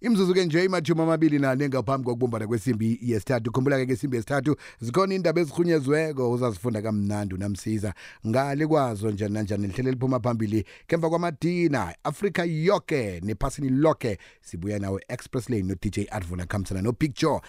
imzuzu-ke nje imajumi amabili nane ngaphambi kokubumbana kwesimbi yesithathu khumbula-ke kesimbi yesithathu zikhona iindaba ezirhunyezweko uzazifunda kamnandi unamsiza ngale kwazo njani nanjani lihlelo eliphuma phambili kemva kwamadina afrika yoke nephasini loke sibuya nawe express lane no-dj advona khambisana no-picture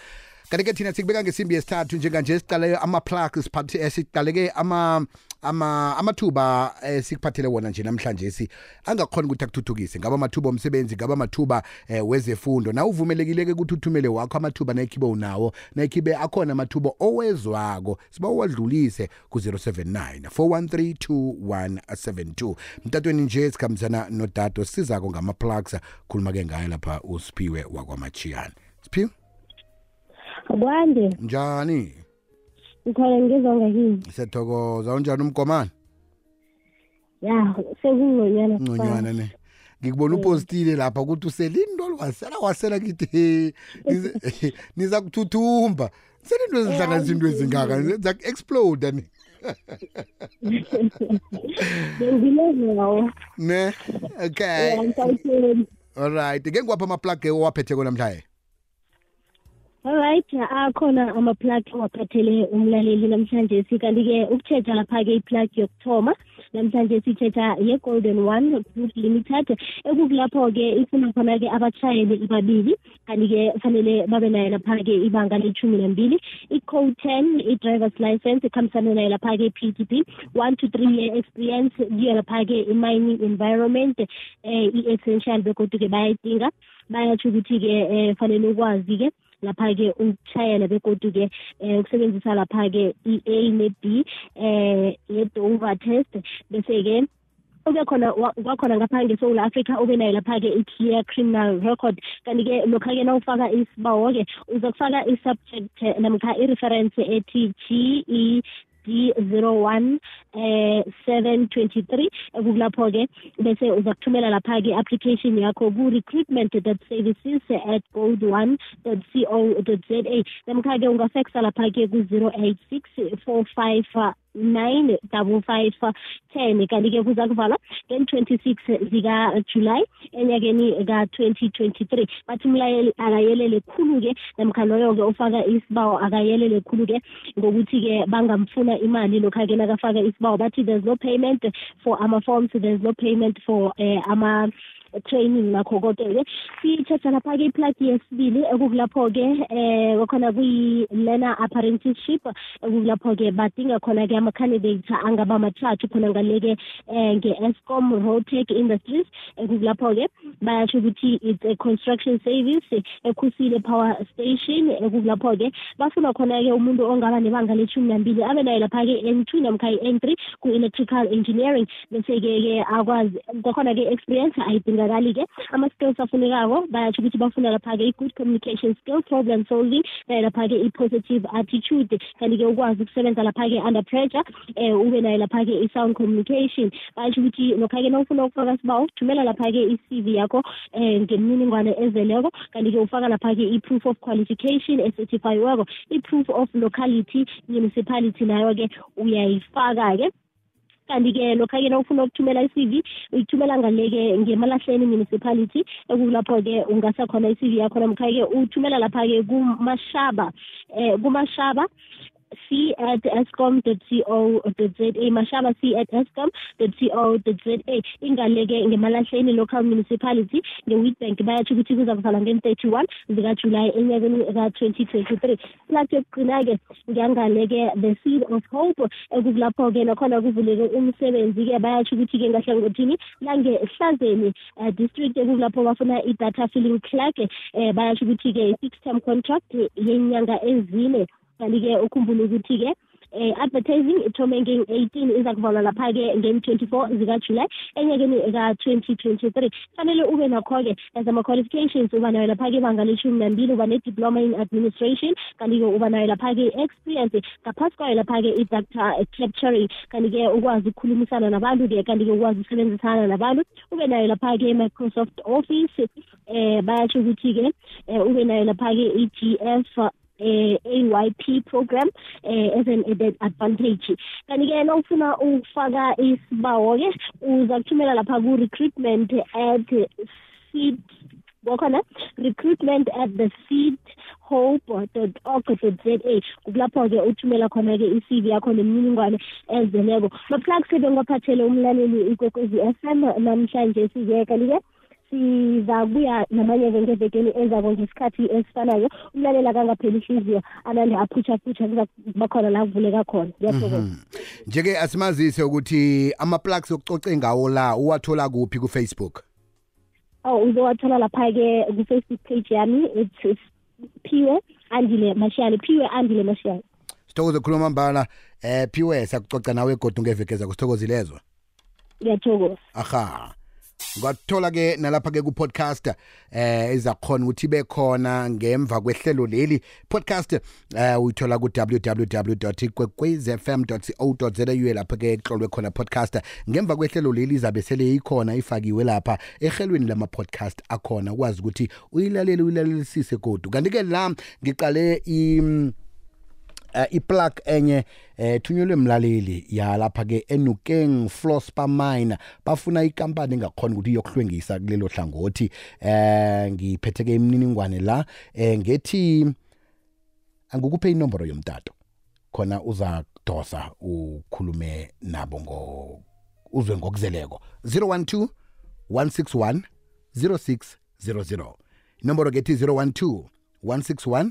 kanti-ke thina sikubeka ngesimbi yesithathu njenganje siqale ama-plugs eh, siqaleke ama ama amathuba esikuphathele eh, wona nje namhlanje si angakhona ukuthi akuthuthukise ngaba amathuba omsebenzi ngaba amathuba eh, wezefundo na uvumelekileke ukuthi uthumele wakho amathuba nayikhibe unawo nayikhibe akhona amathuba owezwako siba uwadlulise ku-079 4132172 mtatweni nje sikhambisana nodado sizako ngama-plugs khuluma-ke ngayo lapha usiphiwe wakwamatshiyane siphiwe kwande njani ngikhona ngizwa ngakini siyathokoza unjani umkomana ya sekungconywana ngconywana ne ngikubona mm. upostile lapha ukuthi usele into lwasela wasela kithi niza kuthuthumba sele into ezihlanganisa into ezingaka za ku-explode ni bengilezawo ne okay alright ke ngiwapha amaplage owaphetheko namhlanje Alright, akhona ama-plug owaphathele umlaleli namhlanje sikanti-ke ukutshetsha lapha-ke i-plug yokuthoma namhlanje sitshetsha ye-golden one group limited ekukulapho-ke ifuna khona-ke abatshayeli ababili kanti-ke fanele babe nayo lapha-ke ibanga lethumi nambili i-code ten i-drivers license ikhambisane nayo lapha-ke i-p t p one to three year experience kuyo lapha-ke i-mining environment um i-essential begodu-ke bayayidinga bayatsho ukuthi-ke um fanele ukwazi-ke lapha-ke ukushayela begodu-ke um ukusebenzisa lapha-ke i-a ne-b um ye-dover test bese-ke ube khona kwakhona ngapha ngesewula africa ube nayo lapha-ke i-clear criminal record kanti-ke lokha-ke na ufaka isibawo-ke uzokufaka i-subject eh, namkha i-reference ethi g e d zero one um seven twenty three kukulapho-ke bese uza kuthumela lapha-ke i-application yakho ku-recruitment dot services at gold one dot c o dot z a namkha-ke ungafeksa lapha-ke ku-zero eight six four five nine double five ten kanti-ke kuza kuvalwa ngen-twenty six zikajulayi enyakeni ka-twenty twenty three bathi umlayeli akayelele khulu-ke namkha loyo-ke ofaka isibawo akayelele khulu-ke ngokuthi-ke bangamfuna imali lokha-ke nakafaka isibawo bathi there's no payment for ama-forms there's no payment for um ama training nakho konke-ke sithetha lapha-ke iplagi yesibili ekukulapho-ke um kwakhona kuyi-learner apprenticeship ekukulapho-ke badinga khona-ke ama-candidates angaba mathathu khona ngale-ke um eh, nge-escom rotec industries ekukulapho-ke bayasho ukuthi it's a construction service ekhusile power station ekukulapho-ke bafuna khona-ke umuntu ongaba nebanga leshumi nambili abe nayo lapha-ke i-n two namkha i-n three ku-electrical engineering bese-ke-ke akwazi kwakhona-ke experience ayidingakali-ke ama-skills afunekako bayasho ukuthi bafuna lapha-ke i-good communication skill problem solving eh, lapha-ke i-positive attitude kanti-ke ukwazi ukusebenza lapha-ke under pressure um ube nayo lapha-ke i-sound communication bayasho ukuthi lokha-ke nawufuna ukufaka sibawo thumela lapha-ke i-cv yakho um ngemininingwane ezeleko kanti-ke ufaka lapha-ke i-proof of qualification ecertifiweko i-proof of locality municipality nayo-ke uyayifaka-ke kanti-ke lokha-ke nawufuna ukuthumela i-cv uyithumela ngale-ke ngemalahleni municipality ekulapho-ke ungasa khona i-cv yakho namkha-ke uthumela lapha-ke kumashaba um kumashaba c at escom co za mashaba c at escom co za ingaleke ngemalahleni local municipality nge-witbank bayatsho ukuthi kuza kuvala ngen-31 zikajulayi enyakeni ka-2023 plaque yokugcina-ke ngangale-ke the seed of hope ekukulapho-ke nakhona kuvuleke umsebenzi-ke bayasho ukuthi-ke ngahlangothini langehlazeni uh, eh, district ekukulapho bafuna i-data filling clerk um eh, bayasho ukuthi-ke i-six term contract yenyanga ezine kanti-ke ukhumbule ukuthi-ke eh, advertising ithome nge-18 iza kuvalwa lapha-ke nge-24 zikajulayi enyakeni ka-2023 fanele ube nakho-ke as ama-qualifications uba nayo lapha-ke ibanga leshumi nambili uba ne-diploma in administration kanti-ke uba nayo lapha-ke i-experience ngaphasi kwayo lapha-ke i-dactor capturing kanti-ke ukwazi ukukhulumisana nabantu-ke kanti-ke ukwazi ukusebenzisana nabantu ube nayo lapha-ke i-microsoft office um eh, bayasho ukuthi-ke um ube nayo lapha-ke i-g f eh AYP program eh as an added advantage kanti ke nawufuna ukufaka isibawo ke uza kuthumela lapha ku recruitment at seed kwakhona recruitment at the seed hope dot org dot za kulapho-ke uthumela khona-ke i-cv yakho nemininingwane ezeleko maplak sebengwaphathele umlaleli ikwekwezi f m namhlanje siziyeka like sizakubuya namanye-ke ngevekeni ezako ngesikhathi esifanayo umlaleli akangapheli ihliziyo anande aphutshaphutha kuzakuba khona la kuvuleka khona ngiyathokoza mhm. nje-ke asimazise ukuthi ama-plugs okucoce ngawo la uwathola kuphi kufacebook oh uzowathola lapha-ke kufacebook page yami it's phiwe andile mashiyane phiwe andile mashiyane sithokoze khuluma mbala um eh, phiwe sakucoca nawe godu ngeveke zakho sithokozilezwa ngiyathokoza aha ngathola ke nalapha ke ku podcast eh izakhona ukuthi bekhona ngemva kwehlelo leli podcast eh uyithola ku www.kwekwezfm.co.za lapha ke ixolwe khona podcast ngemva kwehlelo leli izabe sele ikhona ifakiwe lapha ehelweni lama podcast akhona ukwazi ukuthi uyilalele uyilalelisise godu kanti ke la ngiqale i uh, eh, iplug enye eh thunyelwe mlaleli yalapha ke enukeng flospa mine bafuna ikampani engakhona ukuthi iyokuhlwengisa kulelo hlangothi eh ngiphetheke imininingwane la eh ngethi angikuphe inomboro yomtato khona uza dosa ukhulume nabo ngo uzwe ngokuzeleko 012 161 0600 inomboro kethi 012 161